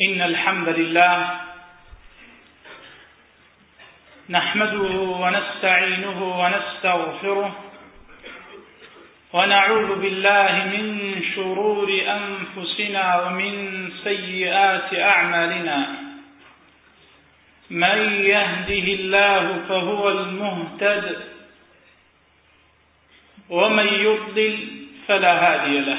إن الحمد لله نحمده ونستعينه ونستغفره ونعوذ بالله من شرور أنفسنا ومن سيئات أعمالنا من يهده الله فهو المهتد ومن يضلل فلا هادي له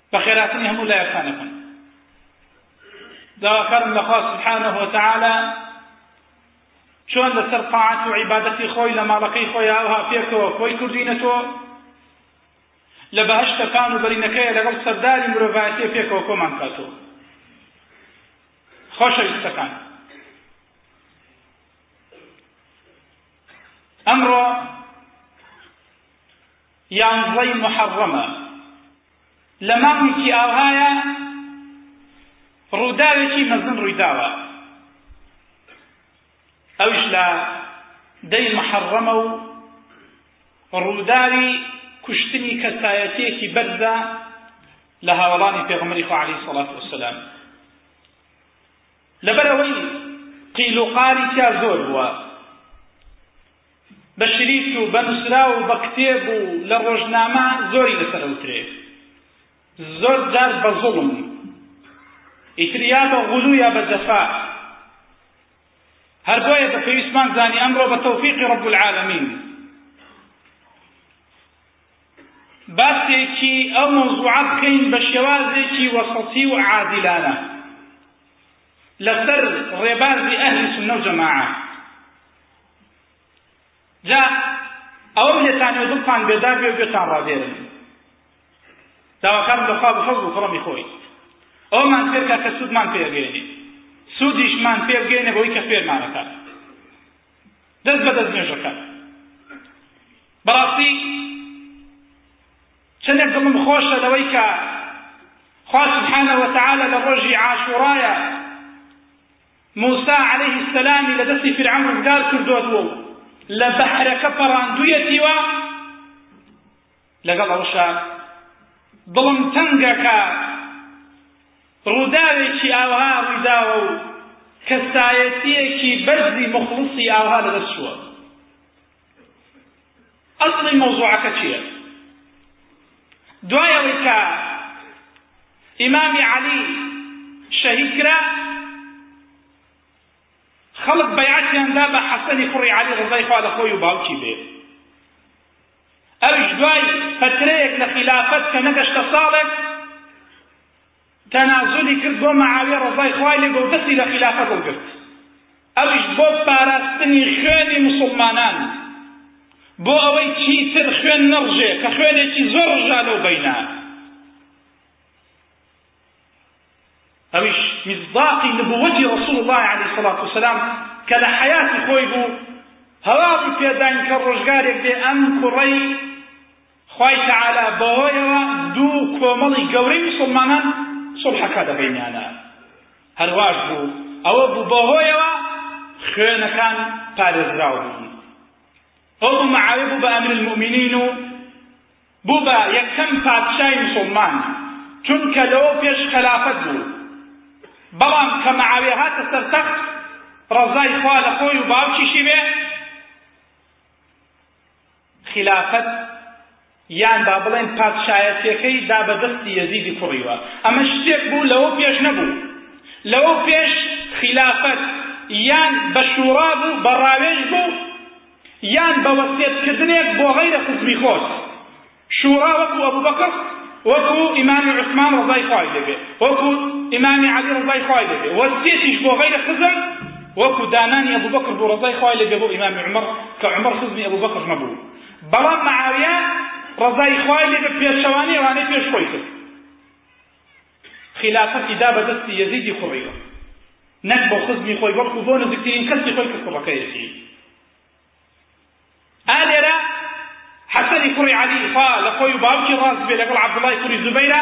بەخێراتری هەموو لایەکانە بن داواکارم لە خوا سبحانه وتعالى چۆن لەسەر طاعەت و عیبادەتی خۆی لە ماڵەکەی خۆی هاوها پێکەوە خۆی کردوینەتۆ لە بەهشتە پان و بەرینەکەی لەگەڵ سەرداری مرۆڤایەتی پێکەوە کۆمان کاتۆ خۆشەویستەکان ئەمڕۆ یانزەی موحەڕەمە لە مانگێکی ئاوهایە ڕووداوێکی مەزن ڕوویداوە ئەوش لە دەی محەڕەمە و ڕووداوی کوشتنی کەسایەتیەکی بەرزە لە هاوڵانی پێغمەری خوعالی سەڵات وسلام لەبەرەوەی قیل و قاری تیا زۆر بووە بە شریت و بە نوسراو و بە کتێب و لە ڕۆژنامە زۆری لەسەر ئەوترێ زۆر جار بە زوڵم ئیتر یا بە غولو یا بە جەفا هەر بۆیە بە پێویستمان زانی ئەمڕۆ بە تەوفیقی ڕب العالمین باسێکی ئەو مەوزوعە بکەین بە شێوازێکی وەسەتی و عادلانە لەسەر ڕێبازی ئەهلی سنە و جەماعە جا ئەوەم لێتان و دڵتان بێدار بێ و گوێتان ڕادێرن داواکارم لەخوا بە فەزڵ و کەڕەمی خۆی ئەومان فێرکە کە سوودمان پێگەێنێ سوودیشمان پێگەێنە بۆی کە فێرمانەکە دەست بە دەست نوێژەکە بەڕاستی چەندێک دڵم خۆشە لەوەی کە خوا سبحانە وتعالە لە ڕۆژی عاشوڕایە موسا عەلەیه السلامی لە دەستی فیرعەون ڕزگار کردۆتوە و لە بەحرەکە پەڕاندویەتیوە، لەگەڵ ئەوەشا دڵم تەنگە کە ڕووداوێکی ئاوها ڕویداوە و کەسایەتیەکی بەرزی موخڵسی ئاوها لەدەست چووە. ئەسڵی مەوزوعەکە چییە؟ دوای ئەوەی کە ئیمامی عەلی شەهید کرا خەڵک بەیعەتیان دا بە حەسەنی کوڕی عەلی ڕزای خوا لە خۆی و باوکی بێ ئەویش دوای فترەیەک لە خلافەت کە نەگەشتە ساڵێک تەنازولی کرد بۆ معاویە ڕەزای خوای لێ بێ و دەستی لە خیلافەت وەرگرت ئەویش بۆ پاراستنی خوێنی موسوڵمانان بۆ ئەوەی چیتر خوێن نەڕژێ کە خوێنێکی زۆر ڕژا لەو بەینە ئەویش مصداقی نبوەتی رسول الله عليه الصلاة والسلام کە لە حیاتی خۆی بوو هەواڵی پێداین کە ڕۆژگارێک دێ ئەم کوڕەی خوای تەعالا بەهۆیەوە دوو کۆمەڵی گەورەی موسڵمانان سوڵحە کا لەبەینیانا هەرواش بوو ئەوە بوو بەهۆیەوە خوێنەکان پارێزراو بوون ئەو معاویە بوو بە ئەمر المؤمنین و بوو بە یەکەم پادشای مسلمان چونکە لەوە پێش خەلافەت بوو بەڵام کە معاویە هاتە سەر تەخت ڕەزای خوا لە خۆی و باوکیشی بێ خیلافەت یان با بڵێین پادشایەتیەکەی دا بە دەستی یەزیدی کوڕیوە ئەمە شتێک بوو لەوە پێش نەبوو لەوە پێش خیلافەت یان بە شوڕا بوو بە ڕاوێژ بوو یان بە وەسیەتکردنێک بۆ غەیرە خزمی خۆت شوڕا وەکو ئەبوبەکر وەکو ئیمامی عوسمان ڕزای خوای دەبێ وەکو ئیمامی عەلی ڕزای خوای دەبێ وەسیەتیش بۆ غەیرە خزم وەکو دانانی ابوبکر بوو ڕەزای خوای لێ بێ بۆ ئیمام عومەڕ کە عومەڕ خزمی ابوبکر نەبوو بەڵام معاویە ڕەزای خوای لێ بێ پێچەوانەی ئەوانەی پێش خۆی کرد خیلافەتی دا بەدەستی یەزیدی کوڕیوە نەک بۆ خزمی خۆی وەکو بۆ نزیکترین کەسی خۆی کە کوڕەکەیەتی ئالێرە حەسەنی کوڕی عەلی خوا لە خۆی و باوکی ڕاست بێ لەگەڵ عەبدوڵای کوڕی زوبەیرە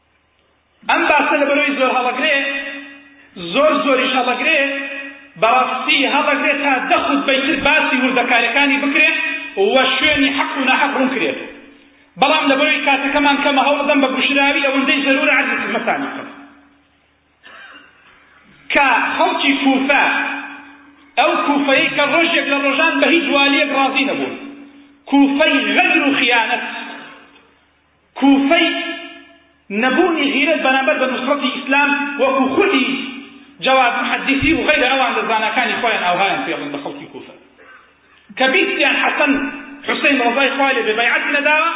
ئەم باسە لەبەرۆی زۆر هەڵەگرێ زۆر زۆریش هەڵەگرێ بەڕاستی هەڵەگرێ تا دە خوتبەی تر باسی وردەکاریەکانی بکرێ و شوێنی حەق و ناحەق ڕوون کرێت بەڵام لەبەرۆی کاتەکەمان کەمە هەوڵدەم بە گوشراوی ئەوەندەی زەرورە عەرزی خزمەتانی بکەم کە خەڵکی کوفە ئەو کوفەی کە ڕۆژێک لە ڕۆژان بە هیچ والیەک ڕازی نەبوون کوفەی غەدر و خیانەت کوفەی نەبوونی غیرەت بەرامبەر بە نوسڕەتی ئیسلام وەکو خودی جواد محدثی وغیرە ئەوان لە زاناکانی خۆیان ئاوهایان پێ بوو لە خەڵکی کوفە کە بیستیان حەسەن حسین ڕەزای خوای لێ بێ بەیعەتی نەداوە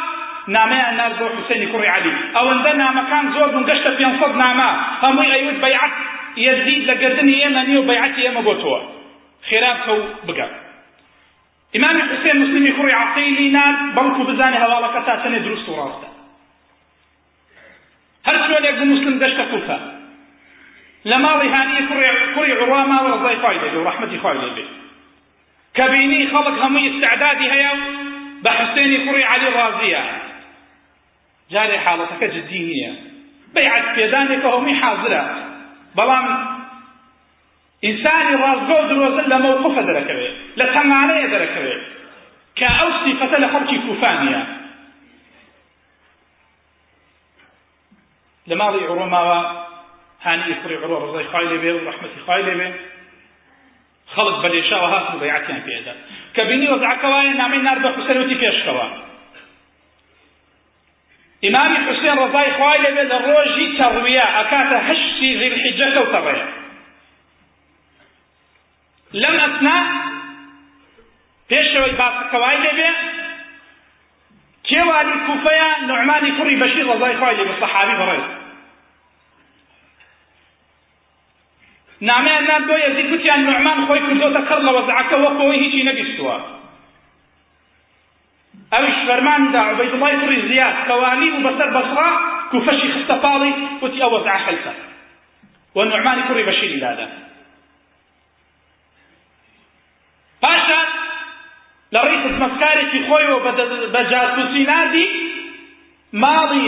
نامەیان نارد بۆ حسینی کوڕی عەلی ئەوەندە نامەکان زۆر بوون گەشتە پێنج سەد نامە هەمووی ئەیوت بەیعەت یەزید لە گردنی ئێمە نییە و بەیعەتی ئێمە بۆ تۆوە خێرا بکە و بگە ئیمامی حوسێن موسلیمی کوڕی عەقیلی نارد بەڵکو بزانێ هەواڵەکە تا چەنێ دروست و ڕاستە. هەر چۆنێک بوو موسلم گەشتە کوفە. لە ماڵی هانی کوڕی کوڕی عروە ماوە ڕزای خوای لێ بێ و ڕەحمەتی خوای لێ بێ. کە بینی خەڵک هەمووی استعدادی هەیە و بە حوسێنی کوڕی عەلی ڕازیە. جارێ حاڵەتەکە جدی نییە. بەیعەت پێدانێکە هەمووی حازرە. بەڵام ئینسانی ڕاستگۆو درۆزن لە مەوقفە دەرەکەوێ، لە تەمانەیە دەرەکەوێ کە ئەو سیفەتە لە خەڵکی کوفا نیە. لە ماڵی عوڕۆ ماوە، هانیی کوڕی عوڕۆ ڕەزای خوای لێ بێ و ڕەحمەتی خوای لێ بێ، خەڵک بە لێشاوە هاتن و بەیعەتیان پێ دا. کە بینی وەزعەکە وایە، نامەی نارد بە حوسەن وتی پێشکەوە. ئیمامی حوسێن ڕەزای خوای لێ بێت لە ڕۆژی تەڕویە ئەکاتە هەشتی ذی الحجە کەوتە ڕێ لەم ئەسنا پێشەوەی باسەکەوای لێ بێ کێوانی کوفەیە نوعمانی کوڕی بەشیر ڕەزای خوای لێ بە سەحابی بەڕێز نامەیان نان بۆ یەزی گوتیان نوعمان خۆی کردۆتە کڕ لە وەزعەکە وەکەوەی هیچی نەبیستووە ئەویش فەرمانی دا عوبەیدوڵڵای کوڕی زیاد کە والی بوو بەسەر بەسڕە، کوفەشی خستە پاڵی، وتی ئەو وەزعە خەیسە و نوعمانی کوڕی بەشیری لادا. پاشان لە ڕێی خزمەتکارێکی خۆیەوە بە جاسوسی ناردی ماڵی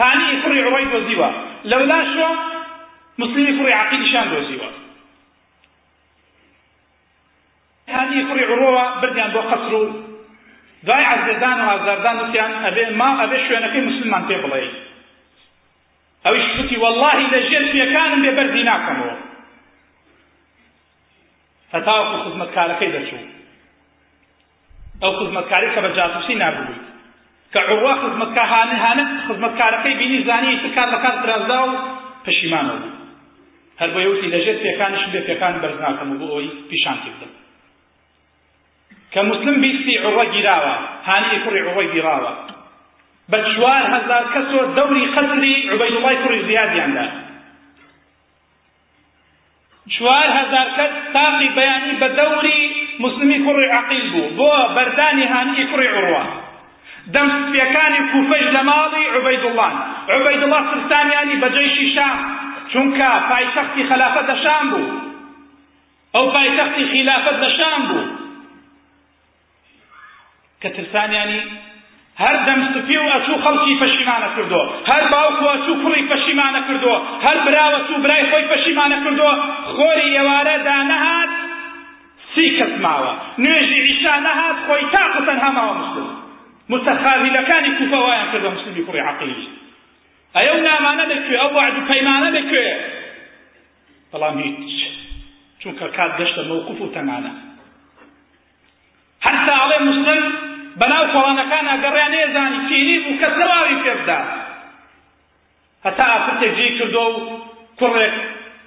هانیی کوڕی عوڕەی دۆزیوە، لەولاشەوە موسلیمی کوڕی عەقیلیشیان دۆزیوە. هەردی کوڕی عوروە بردیان بۆ قەسر و دوای عەزێدان و ئازاردان وتیان ئەبێ ما ئەبێ شوێنەکەی موسلمان پێ بڵێی ئەویش وتی واللهی لە ژێر پێکانم بێ بەردی ناکەمەوە هەتاوەکو خزمەتکارەکەی دەچوو ئەو خزمەتکاری کە بە جاسوسی نردبووی کە عوروە خزمەتکا هانە هانە خزمەتکارەکەی بینی زانی ئیتر کار لەکار ترازا و پەشیمانەوە بوو هەر بۆیە وتی لەژێر پێکانیشم بێ پێکان بەرز ناکەم و بۆ ئەوەی پیشانتی بدەم کە موسلم بیستی عوروە گیراوە هانی کوڕی عوروەی بیراوە بە چوار هەزار کەسۆ دەوری قەسری عوبەیدوڵای کوڕی زیادیاندا چوار هەزار کەس تاقی بەیانی بە دەوری موسلمی کوڕی عەقیل بوو بۆ بەردانی هانیی کوڕی عوروە. دەم سپییەکانی کوفەیش لە ماڵی عوبەیدوڵڵان. عوبەیدوڵڵا سرسامیانی بە جەیشی شام، چونکە پایتەختی خەلافەت لە شام بوو. ئەو پایتەختی خیلافەت لە شام بوو. کە ترسانیانی هەر دەم سپی و ئەچوو خەڵکی پەشیمانە کردو هەر باوک و ئەچوو کوڕی پەشیمانە کردو هەر براوە چوو برای خۆی پەشیمانە کردو خۆری ئێوارە دا نەهات سی کەس ماوە نوێژی عیشا نەهات خۆی تاق و تەنها ماوە مسلم متەخاذلەکانی کوفە وایان کردە مسلمی کوڕی عەقیل ئەو نامانە دەکوێ ئەو وعد و پەیمانە دەکوێ بەڵام هیچ چونکە کات گەشتە مەوقوف و تەمانە هەرچا ئەڵێ موسلم بەناو کۆڵانەکانا گەڕا نەیەزانی کێری بوو کەس نەڕاوی پێ بدا هەتا ئافرەتێک جێی کردو و کوڕێک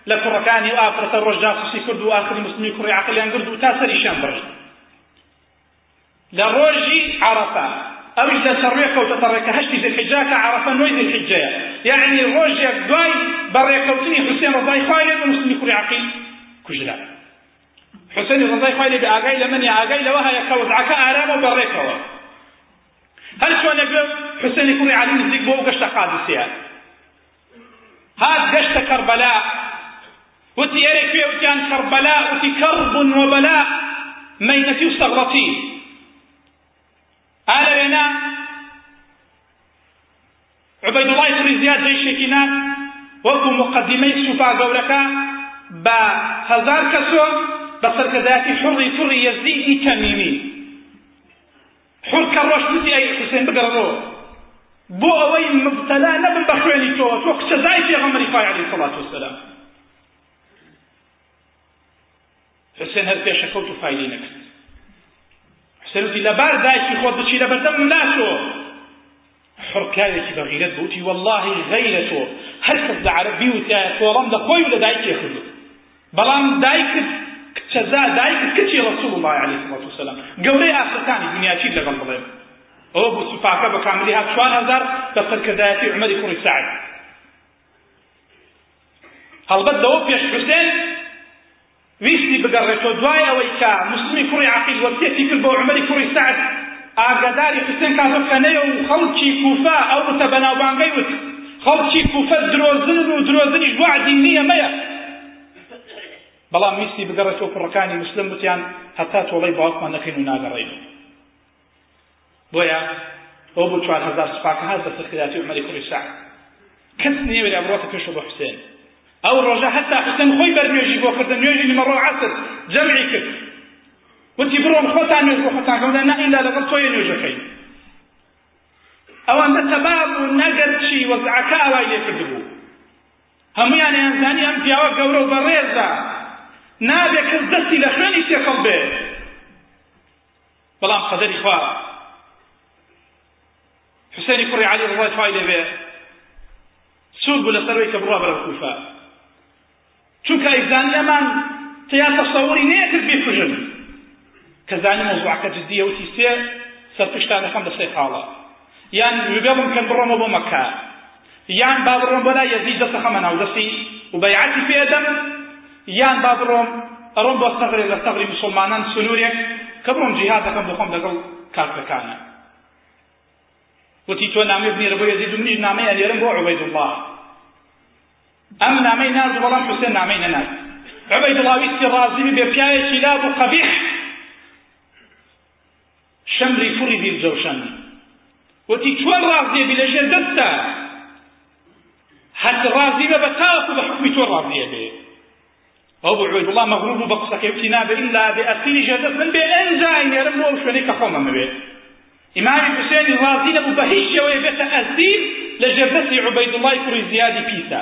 لە کوڕەکانی و ئافرەتە ڕۆژ جاسوسی کرد و ئاخری مسلمی کوڕی عقلیان گرد و تا سەریشیان بڕی لە ڕۆژی عەرەفە ئەویش لە سەڕێ کەوتە تەڕێکە هەشتی زلحجا کە عەرەفە نۆی زلحجەیە یعنی ڕۆژێک دوای بەڕێکەوتنی حوسێن ڕەزای خوای لێ بە مسلمی کوڕی عقیل کوژرا حسەنی ڕەزای خوای لێبێ ئاگای لەمە نیە ئاگای لەوە هەیە کە وەزعەکە ئارامەو بەڕێکەوە هەرچۆنێک بێ حسەنی کوڕی عەلی نزیک بۆ و گەشتە قادسیە هات گەشتە کەربەلا وتی ئێرە کوێ وتیان کەربەلا وتی کەڕبون وەبەلا مەینەتی و سەغڵەتی ئا لە وێنە عوبەیدوڵڵای کوڕی زیاد جەیشێکی نارد وەکوو موقەدیمەی سوپا گەورەکە بە هەزار کەسۆ بە سەرکردایەتی حوڕی کوڕی یەزدیدی تەمیمی حوڕ کە ڕۆشت وتی ئەی حوسێن بگەڕۆ بۆ ئەوەی مبتەلا نەبم بە خوێنی تۆوە تۆ کچە زای پێغەمبەری خوای عەلەیهی سەڵات وسەلام حوسێن هەر پێشەکەوت و فایدەی نەکرد. حوسێن وتی لەبار دایکی خۆت بچی لەبەردەم ناچۆ حڕکاوێکی بەغیرەت بوتی واللهی غیرە تۆ هەر کەس لە عەرەب بیوتە تۆڵەم لە خۆی و لە دایکێ کردو بەڵام دایکت کچەزا دایکت کچی ڕسول الله عليه الصلاة والسلام گەورەی ئافرەتانی دنیاچیت لەگەڵ بڵێم ئەوە بوو سوپاکە بە کاملی هات چوار هەزار بە سەرکردایەتی عمەری کوڕی سعد هەڵبەت لەوە پێش حوسێن ویستی بگەڕێتەوە دوای ئەوەی کە مسلمی کوڕی عقیل وەسیەتی کرد بۆ عمەری کوڕی سعد ئاگاداری حوسێن کاتۆ کەنەیە و خەڵکی کوفە ئەو وتە بەناوبانگەی وت خەڵکی کوفە درۆزنن و درۆزنیش وعدی نییە مەیە بەڵام ویستی بگەڕێتەوە کوڕەکانی مسلم وتیان هەتا تۆڵەی باوکمان نەکەین و ناگەڕێین بۆیە ئەوە بۆ چوار هەزار سوپاکە هات بە سەرکردایەتی عومەری کوڕی سەعد کەس نێوێرا بڕۆتە پێشەوە بۆ حوسێن ئەو ڕۆژە هەتا حوسێن خۆی بەرنوێژی بۆ کردن نوێژی لمەڕۆ عەسر جەمعی کرد وتی بڕۆن خۆتان نوێژ بۆ خۆتان کەودا نا ئیلا لەگەڵ تۆیە نوێژەکەی ئەوەندە تەبا بوو نەگەر چی وەزعەکە ئاوای لێ کردبوو هەمویان ئەیانزانی ئەم پیاوە گەورە و بەڕێزە نابێ کەس دەستی لە خوێنی تێکەڵ بێت بەڵام قەدەری خوا حسێنی کوڕی عەلی ڕەزای خوای لێبێ سوور بوو لەسەرەوەی کە بڕوا بەرەو کوفە چونکە ئەیزانی ئەمان تیا تەسەوری نەیەکرد بیکوژن کە زانی مەوزوعەکە جدیە وتی سێ سەرپشتانەکەم بە سێ خاڵە یان جوێ بم کەن بڕۆمەوە بۆ مەککە یان با بڕۆم بۆ لای یەزید دەست خەمە ناو دەستی و بەیعەتی پێ ئەدەم یان با بڕۆم ئەڕۆم بۆ سەغرێک لە سەغری مسلمانان سنوورێک کە بڕۆم جیهاد دەکەم بۆ خۆم لەگەڵ کافرەکانە وتی تۆ نامەی بنێرە بۆ یەزید و منیش نامەی ئەنێرم بۆ عوبەیدوڵڵاه ئەم نامەی ناز و بەڵام حوسێن نامەی نەناز عوبەیدوڵڵاویستی ڕازی بێ پیاوێکی لاب و قەبیح شەمری کوڕی بیل جەوشەن وتی، چۆن ڕازیە بی لە ژێر دەستە؟ هەر ڕازی بە بە تاکو بە حکومی تۆ ڕازیە بێ. ئەو بۆ عویدوڵا مەغرور بوو بە قسەکەی وتی نابێ ئیلا بێ ئەسیری ژێر دەست من بێ ئەنجای نێرم بۆ ئەو شوێنەی کە خۆمە مەوێ. ئیمامی حوسێنی ڕازی نەبوو بە هیچ شێوەیە بێتە ئەسیر لە ژێر دەستی عوبەیدوڵای کوڕی زیادی پیسە.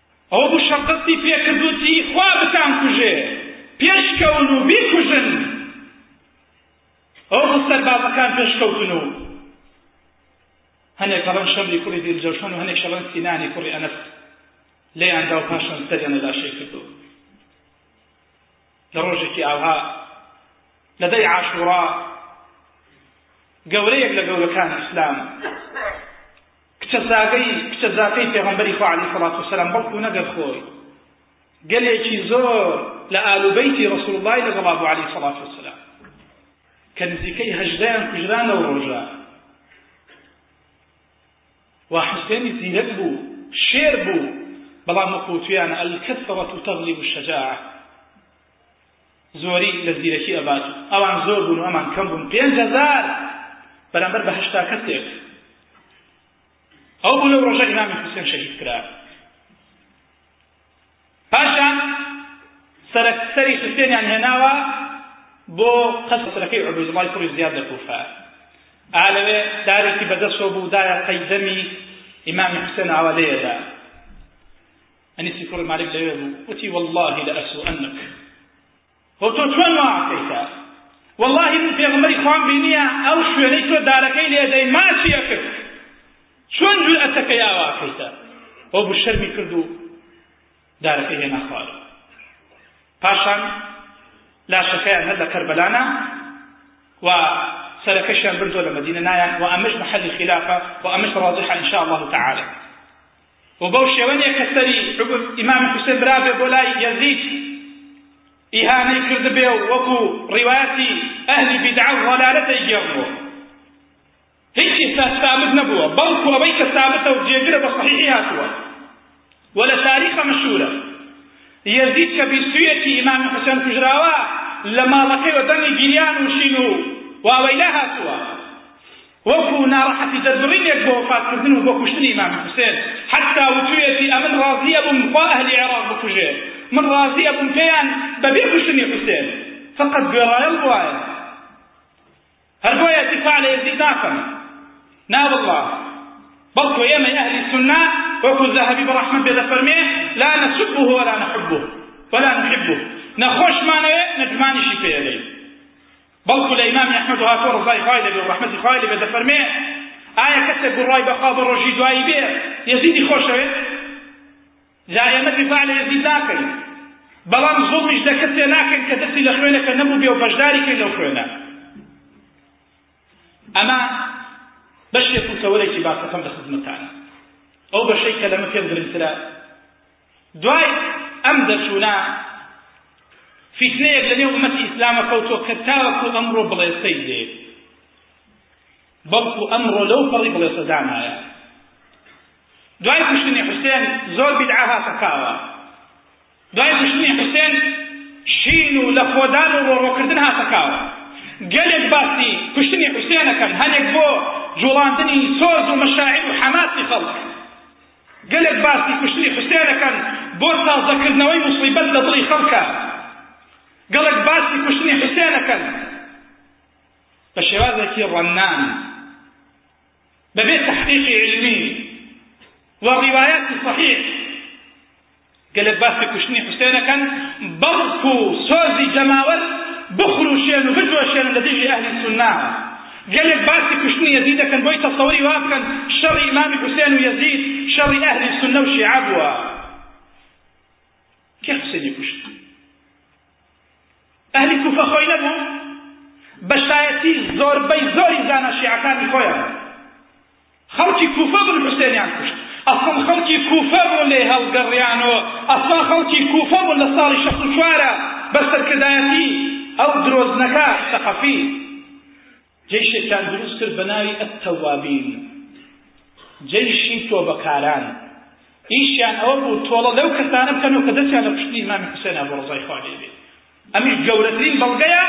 ئەو وشە دەستی پێکرد و تی، خوا بتانکوژێ، پێشکەون و بیکوژن! ئەو بوو سەربازەکان پێشکەوتن و هەنێک ئەڵێن شەمری کوڕی دیلجەوشەن و هەنێک شەڵێن سینانی کوڕی ئەنەس لێیاندا و پاشان سەریان لە لاشەی کردو لە ڕۆژێکی ئاوها لە دەی عاشوڕا گەورەیەک لە گەورەکان ئیسلام کچە ساگەی کچە زاکەی پێغەمبەری خوا علیە سەڵات وسەلام بەڵکو نەگەر خۆی گەلێکی زۆر لە ئالوبەیتی ڕسول اللهی لەگەڵ بوو علیه سەڵات وسلام کە نزیکەی هەژدەیان کوژران لەو ڕۆژە و حسێنی زیرەک بوو شێر بوو بەڵام وەکوتویان ئەلکەسەوەت و تەغلیب شەجاعە زۆری لە زیرەکی ئەبات و ئەوان زۆر بوون و ئەمان کەم بوون پێنج هەزار بەرامبەر بە هەشتا کەسێک ئەو بوو لەو ڕۆژە ئیمامی حوسێن شەهید کرا پاشان سەرەک سەری حوسێنیان هێناوە بۆ قەسرەکەی عبدوڵای کوڕی زیاد لە کوفە ئالەوێ دارێکی بەدەستەوە بوو دایە قەیدەمی ئیمامی حوسێن ئاوا لێدا ئەنیسی کوڕی مالیک لەوێ بوو وتی واللهی لەئەسوئەنک هۆ تۆ چۆن وا ئەکەیتە واللهی من پێغمبەری خوام بینیە ئەو شوێنەی تۆ دارەکەی لێدەی ماچی ئەکرد چۆن جورئەتەکەی ئاوا ئەکەیتە ئەو بوو شەرمی کرد و دارەکەی هێنا خوار پاشان لاشەکەیان هەر لە کەربەلانە و سەرەکەشیان بردووە لە مدینە نایان و ئەمەش محلی خلافە و ئەمەش ڕاجحە ان شاء الله تعالی و بەو شێوەنێ کە سەری، عبد، ئیمام حوسێن برابێ بۆ لای، یەزید، ئیهانەی کردبێ و وەکو ڕیوایەتی، ئەهلی بیدعە و ضلالە، دەیگێڕنۆ. هیچ ئیستا سابت نەبووە، بەڵکو ئەوەی کە سابتە و جێگرە بە صحیحی هاتووە و لە تاریخا مەشهورە، یەزید کە بیستویەتی ئیمام حوسێن کوژراوە، لە ماڵەکەیوە دەنگی گریان و شین و واوەیلا هاتووە. وەکو ناڕەحەتی دەربڕینێک بۆ وەفاتکردن و بۆ کوشتنی ئیمام حوسێن، حەتتا وتویەتی ئەمن ڕازی ئەبووم خوا ئەهلی عێراق بکوژێ، من ڕازی ئەبووم پێیان بەبێ کوشتنی حوسێن، فەقەت گوێڕایەڵ بوایە، هەر بۆیە دیفاع لە یەزید ناکەم، نا واللە، بەڵکو ئێمەی ئەهلی سوننە وەکو زەهەبی بەڕەحمەت بێ دەفەرمێ، لا نسبه ولا نحبه ولا نحبه، نە خۆشمانەوێ نە گومانیشی پێ ئەلێین. بەڵکو لە ئیمامی ئەحمەدەوە هاتووە ڕەزای خوای لێ بێ و ڕەحمەتی خوای لێ بێ دەفەرمێ، ئایا کەسێک بڕوای بە خوا و بە ڕۆژی دوایی بێ یەزیدی خۆشەوێت؟ جا ئێمە دیفاع لە یەزید ناکەین، بەڵام زوڵمیش لە کەسێ ناکەین کە دەستی لە خوێنەکە نەبووبێ و بەشداری کەین لەو خوێنە. ئەمە بەشێک و تەوەرێکی باسەکەم لە خزمەتانە. ئەو بەشەی کە لەمە پێم گرنگترە دوای ئەم دەرچوونە فیتنەیەک لەنێو ئومەتی ئیسلامە کەوتۆ کە تاوەکو ئەمڕۆ بڵێسەی دێ بەڵکو ئەمڕۆ لەو پەڕی بڵێسەدانایە دوای کوشتنی حوسێن زۆر بیدعا هاتە کاوە دوای کوشتنی حوسێن شین و لە خۆدان و ڕۆڕۆکردن هاتە کاوە گەلێک باسی کوشتنی حوسێنەکەن هەنێک بۆ جوڵاندنی سۆز و مەشاعر و حەماسی خەڵک گەلێک باسی کوشتنی حوسێن ئەکەن بۆ تازە کردنەوەی موسیبەت لە دڵی خەڵکا گەڵێک باسی کوشتنی حوسێن ئەکەن بە شێوازێکی ڕەنان بەبێ تحقیقی علمی و ڕیوایەتی صحیح گەلێک باسی کوشتنی حوسێن ئەکەن بەڵکو سۆزی جەماوەر بخروشێن و بجۆشێنن لە دژی ئەهلی سوننە گەلێک باسی کوشتنی یەزید ئەکەن بۆی تەسەوری وا بکەن شەڕی ئیمامی حوسێن و یەزید شەڕی ئەهلی سوننە و شیعە بووە کێ حوسێنی کوشت ئەهلی کوفە خۆی نەبوو بە شایەتی زۆربەی زۆری زانا شیعەکانی خۆیان خەڵکی کوفە بن حوسێنیان کوشت ئەسڵ خەڵکی کوفە بوون لێ هەڵگەڕیانەوە ئەسڵا خەڵکی کوفە بوون لە ساڵی شەست و چوارە بە سەرکردایەتی ئەو درۆزنەکە سەقەفی جەیشێکیان دروست کرد بە ناوی التوابین جەیشی تۆبەکاران ئیشیان ئەوە بوو تۆڵە لەو کەسانە بکەن و کە دەستیان لە کوشتنی ئیمامی حوسێن بۆ ڕزای خوا لێ بێت ئەمیش گەورەترین بەڵگەیە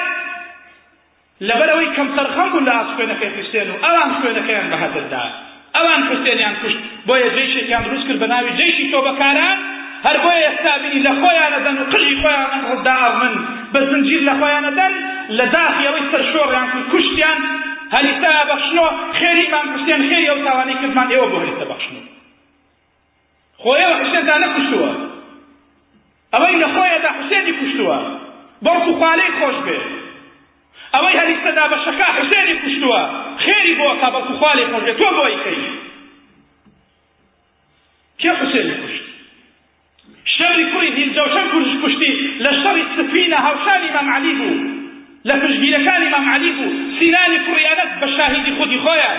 لەبەرەوەی کەمتەرخەم بوون لە ئاست خوێنەکەی حوسێن و ئەوان خوێنەکەیان بەهەدردا ئەوان حوسێنیان کوشت بۆیە جەیشێکیان دروست کرد بەناوی جەیشی تۆبەکاران هەر بۆیە ئێستا بینی لە خۆیانە دەن و قژی خۆیان ئەم ڕدا ئەڕمن بە زنجیر لە خۆیانە دەن لە داخی ئەوەی سەرشۆڕیان کرد کوشتیان هەلیسا بەخشنۆ خێری مام حوسێن خێری ئەو تاوانەی کردمان ئێوە بۆ هەلیسە بەخشنۆ خۆ ئێوە حوسێنتان نەکوشتووە ئەوەی لە خۆیەدا حوسێنی کوشتووە بەڵکو خوا لێی خۆش بێ ئەوەی هەلیستە دابەشەکە حوسێنی کوشتووە خێری بۆ کا بەڵکو خوا لێی خۆش بێ تۆ بۆی کەی کێ حوسێنی کوشت شەڕی کوڕی دیلجەوشەن کوردش کوشتی لە شەڕی سفینە هاوشانی مام عەلی بوو لە پشگیرەکانی مام عەلی بوو سینانی کوڕی ئەنەس بە شاهیدی خودی خۆیان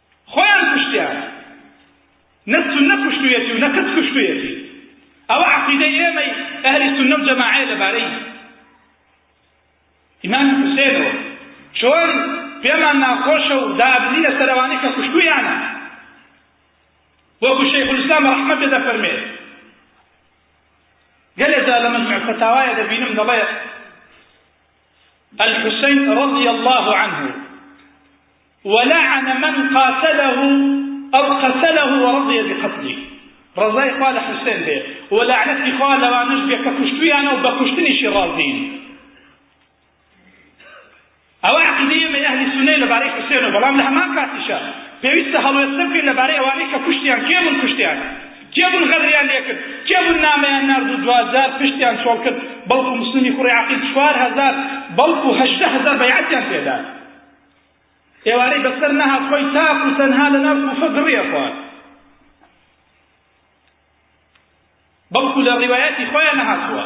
خۆیان کوشتیان نە سونە کوشتویەتی و نە کەس کوشتویەتی ئەوە عقیدەی ئێمەی ئەهلی سونە و جەماعەیە لەبارەی ئیمام حوسێنەوە چۆن پێمان ناخۆشە و دابنی لە سەرەوانی کە کوشتویانە وەکو شیخ الاسلام رحمە پێ دەفەرمێ گەلێ جا لە مەجموع فتاوایە دەبینم دەڵێ الحسین رضی اللە عنه ولعن من قاتله او قتله ورضی بقتله ڕزای خوا لە حوسێن بێ و لەعنەتی خوا لەوانش بێ کە کوشتویانە و بە کوشتنیشی ڕازین ئەوە عقیدی ئێمە ئەهلی سونەی لەبارەی حوسێنە بەڵام لە هەمان کاتیشە پێویستە هەڵوێستە بکەین لەبارەی ئەوانەی کە کوشتیان کێ من کوشتیان کێ بوون غەدریان لێ کرد؟ کێ بوون نامەیان نارد و دواجار پشتیان چۆڵ کرد؟ بەڵکو موسلمی کوڕی عەقیل چوار هەزار بەڵکو هەژدە هەزار بەیعەتیان پێ دا. ئێوارەی بەسەر نەهات خۆی تاک و تەنها لەناو کوفە گڕیە خوارد. بەڵکو لە ڕیوایەتی خۆیان نەهاتووە.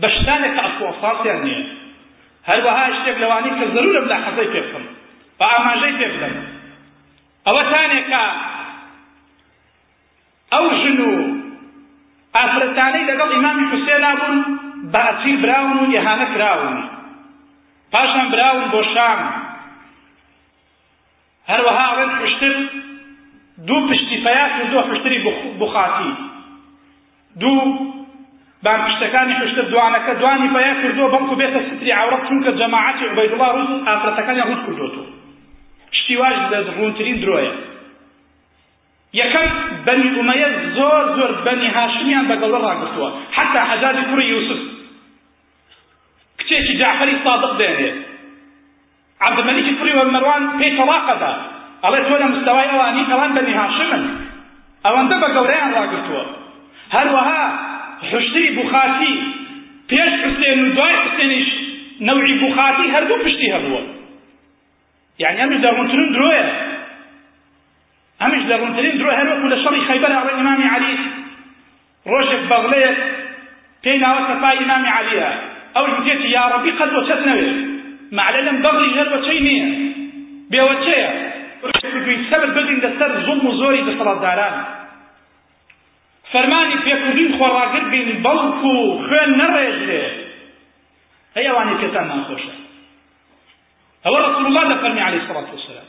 بە شتانێک کە ئەسڵ و ئەساسیان نییە، هەروەها شتێک لەوانەی کە زەروورە ملاحەزەی پێ بکەم و ئاماژەی پێ بدەم ئەوەتانە کە ئەو ژن و ئافرەتانەی لەگەڵ ئیمامی حوسێنا بوون بە ئەسیر براون و ئێهانە کراون، پاشان براون بۆ شام، هەروەها ئەڵێن حوشتر دوو پشتی پەیا کردووە حوشتری بخاتی دوو بان پشتەکانی حوشتر دوانەکە دوانی پەیا کردووە بەڵکو بێتە ستری عورەت چونکە جەماعەتی عوبەیدوڵا ڕوز ئافرەتەکانیان ڕوز کردوەوە شتی واش لە ڕوونترین درۆیە یەکەم بەنی ئومەیە زۆر زۆر بەنی هاشمیان بەگەڵە ڕاگرتووە حتا حەجاجی کوڕی یوسف کچێکی جعفەری صادق دێنێت عەبدولمەلیکی کوڕی وەک مەروان پێی تەڵاق ئەدا ئەڵێ تۆ لە مستەوای ئەوان نیت ئەوان بەنی هاشمن ئەوەندە بە گەورەیان ڕاگرتووە هەروەها حوشتری بوخاتی پێش حوسێن و دوای حوسێنیش نەوعی بوخاتی هەردوو پشتی هەبووە یعنی ئەمش لە ڕوونترین درۆیە ئەمش لە ڕوونترین درۆ هەروەکو لە شەڕی خەیبەر ئەڵێ ئیمامی عەلی ڕۆژێک بەغلەیەک پێی ناوە سەفای ئیمامی عەلیە، ئەوش گوتێتی یاڕەبی قەت وەچەت نەوێ، مەعلە لەم بەغلیش هەر وەچەی نیە، بێ وەچەیە. ڕێک کردووین سەبر بگرین لەسەر زوڵم و زۆری دەسەڵاتداران، فەرمانی پێ کردووین خۆڕاگر بین بەڵکو خوێن نەڕێژرێ، ئەی ئەوانەی پێتان ناخۆشە؟ ئەوە ڕەسوڵ اللە دەفەرمی عەلەیهسەڵاتوەسەلام.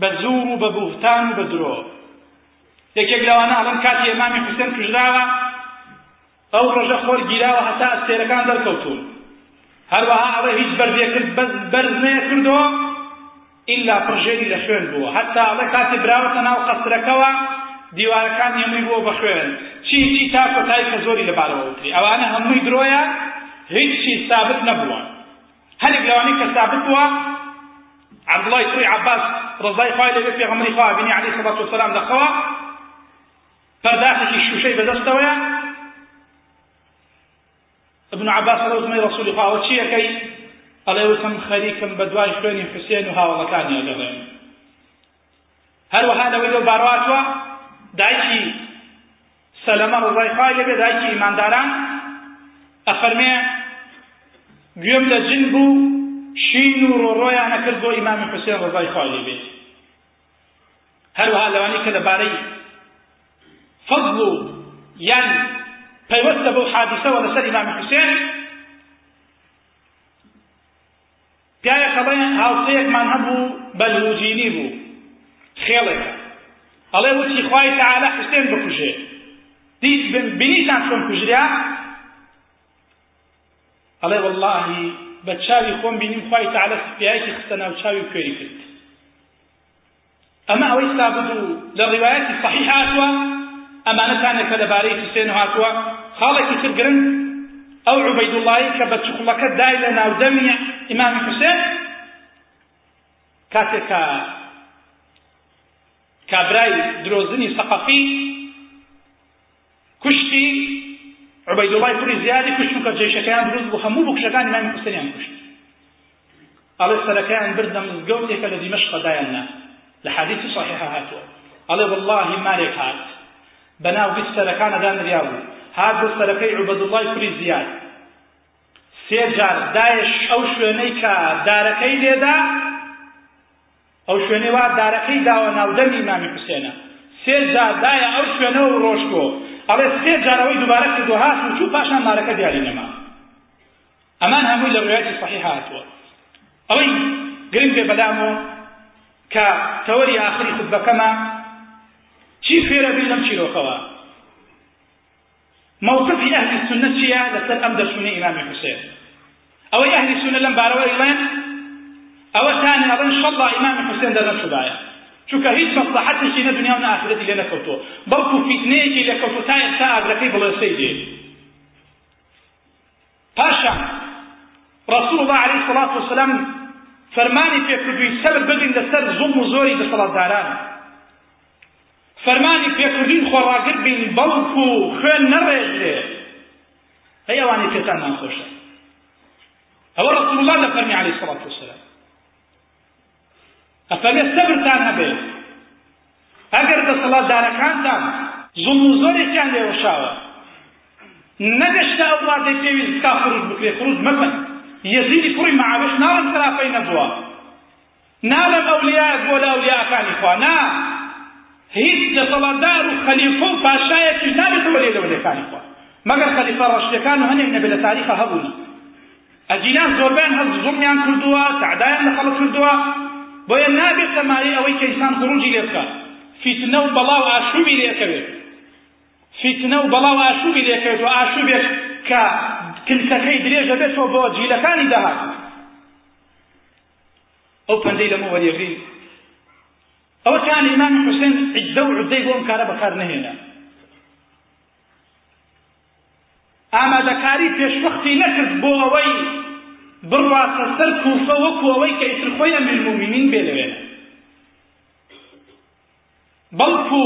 بە زور و بە بوهتان و بە درۆ. یەکێک لەوانە ئەڵێن کاتی ئیمامی حوسێن کوژراوە ئەو ڕۆژە خۆر گیراوە هەتا ئەستێرەکان دەرکەوتوون. هەروەها ئەڵێ هیچ بەردێکرد بەس بەرز نەیەکردەوە ئیلا پڕژێری لە خوێن بووە هەتا ئەڵێ کاتی براوەتە ناو قەسرەکەوە دیوارەکان هەمووی بووە بە خوێن چی چی تا کۆتایی کە زۆری لەبارەوە وتری ئەوانە هەمووی درۆیە هیچی سابت نەبووە هەریەک لەوانەی کە سابت بووە عبداللهی کوڕی عباس ڕزای خوای لەبێ پێغەمبەری خوا بینی عەلەیهی سەڵات وسەلام لە خەوا پەرداخێکی شوشەی بەدەستەوەیە ابن عباس ڕزمەی ڕسولی خواوە چیەکەی ئەڵێ وتم خەریکم بە دوای خوێنی حوسێن و هاوڵەکانی ئەگەڕێن هەروەها لەوەی لەو بارە هاتووە دایکی سەلەمە ڕزای خوای لەبێ دایکی ئیمانداران ئەفەرمێ گوێم لە جن بوو شین و ڕۆڕۆیان نەکرد بۆ ئیمامی حوسێن ڕزای خوای لەبێ هەروەها لەوانی کە لەبارەی فەضل و یان پەیوەستە بەو حادیسەوە لەسەر ئیمامی حوسێن پیاوێک ئەڵێ هاوسێیەکمان هەبوو بەلهوجینی بوو خێڵێکە ئەڵێ وتی خوای تەعالا حوسێن بکوژێ دیت بن بینیتان چۆن کوژریا ئەڵێ واللهی بە چاوی خۆم بینیم خوای تەعالا سپیایەکی خستە ناو چاوی کوێری کرد ئەمە ئەوەی سابت و لە ڕیوایەتی سەحیح هاتووە، ئەمانە تانێکە لە بارەی حوسێن و هاتووە خاڵێکی تر گرنگ، ئەو عوبەیدوڵڵایەی کە بە چوخڵەکە دای لە ناو دەمی ئیمامی حوسێن، کاتێک کە کابرای درۆزنی سەقەفی، کوشتی عوبەیدوڵڵای کوڕی زیادی کوشت چونکە جەیشەکەیان دروست بوو هەموو بکوشەکانی مامی حوسێنیان کوشت ئەڵێ سەرەکەیان بردە مزگەوتێکە لە دیمەشقە دایاننا لە حەدیثی صحیحە هاتووە ئەڵێ واللهی مارێک هات بەناو بیست سەرەکانەدا نریا بوو هات بۆ سەرەکەی عوبەدوڵڵای کوری زیاد سێ جار دایش ئەو شوێنەی کە دارەکەی لێدا ئەو شوێنەی وا دارەکەی داوە ناو دەمی مامی حوسێنە. سێ جار دایە ئەو شوێنە و ڕۆشتووە. ئەڵێ سێ جار ئەوەی دووبارە کردووە هات و چوو پاشان مارەکە دیاری نەما. ئەمان هەمووی لە ڕوایەتی سەحیح هاتووە. ئەوەی گرنگە بەلام و کە تەوەری ئاخری خوتبەکەمە چی فێرەبین لەم چیرۆکەوە؟ مەوقفی ئەهلی سوننە چیە لەسەر ئەم دەرچونەی ئیمامی حوسێن؟ ئەوەی ئەهلی سوننە لەم بارەوە ئەیڵێن ئەوە تان ئەڵێن شەڵڵا ئیمامی حوسێن دەرنەچوبایە چونکە هیچ مەسڵەحەتێکی نە دنیا و نە ئاخرەتی لێ نەکەوتووە بەڵکو فیتنەیەکی لێکەوتووە تا ئێستا ئاگرەکەی بڵێسەی دێ پاشان رسول اللە علیە الصلوة والسلام فەرمانی پێکردووی سەبر بگرین لەسەر زوڵم و زۆری دەسەڵاتداران فەرمانی پێکردین خۆڕاگر بین بەڵکو خوێن نەڕێژرێ ئەی ئەوانەی پێتان ناخۆشە ئەوە ڕسول الله دەفەرمی عەلەیهی سەڵات وسەلام ئەفەرێ سەبرتان هەبێ ئەگەر دەسەڵاتدارەکانتان زوڵم و زۆرێکیان لێوەشاوە نەگەشتە ئەو ڕادەی پێویست بکا خروج بکرێ خروج مەکەن یەزیدی کوڕی مەعاوێش ناڵم خراپەی نەبووە ناڵم ئەولیایەک بۆ لە ئەولیاکانی خوا نا هیچ دەسەڵاتدار و خەلیفە و پاشایەکیش نابێتەوە لێ لەولێکانی خوا مەگەر خەلیفە ڕەشتەکان و هەنێک نەبێ لە تاریخە هەبوونە ئەگینا زۆربەیان هەست زوڵمیان کردووە، تەعدایان لە خەڵک کردووە، بۆیە نابێتە مایەی ئەوەی کە ئینسان خروجی لێ بکات، فیتنە و بەڵا و ئاشووبی لێ کەوێت، فیتنە و بەڵا و ئاشووبی لێ کەوێت و ئاشووبێک کە کنکەکەی درێژ ئەبێتەوە بۆ جیلەکانی داهاتوو. ئەو پەندەی لەمە وەریەگرین ئەوە کان ئیمامی حوسێن عیزە و عودەی بۆ ئەم کارە بەکار نەهێنا، ئامادەکاری پێشوەختی نەکرد بۆ ئەوەی بڕواتە سەر کوفە وەکو ئەوەی کە ئیتر خۆی ئەمیر المومنین بێ لەوێ بەڵکو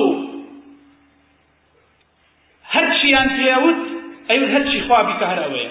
هەرچیان پێوت ئەیوت هەرچی خوا بیکە هەر ئەوەیە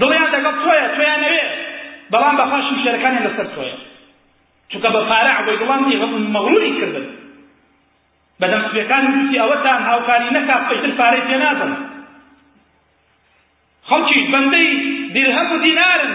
دڵیان لەگەڵ تۆیە تۆیان ئەوێ بەڵام بەخوا شمشێرەکانیان لەسەر تۆیە چونکە بە پارە عەبۆی گوڵانی مەغروری کردن بەدەم سپێکانی دووسی ئەوەتان هاوکاری نەکات پێتر پارەی پێ نادەن خەڵکیش بەندەی دیرهەم و دینارن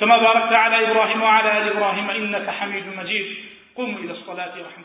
كما باركت على إبراهيم وعلى آل إبراهيم إنك حميد مجيد قوموا إلى الصلاة ورحمة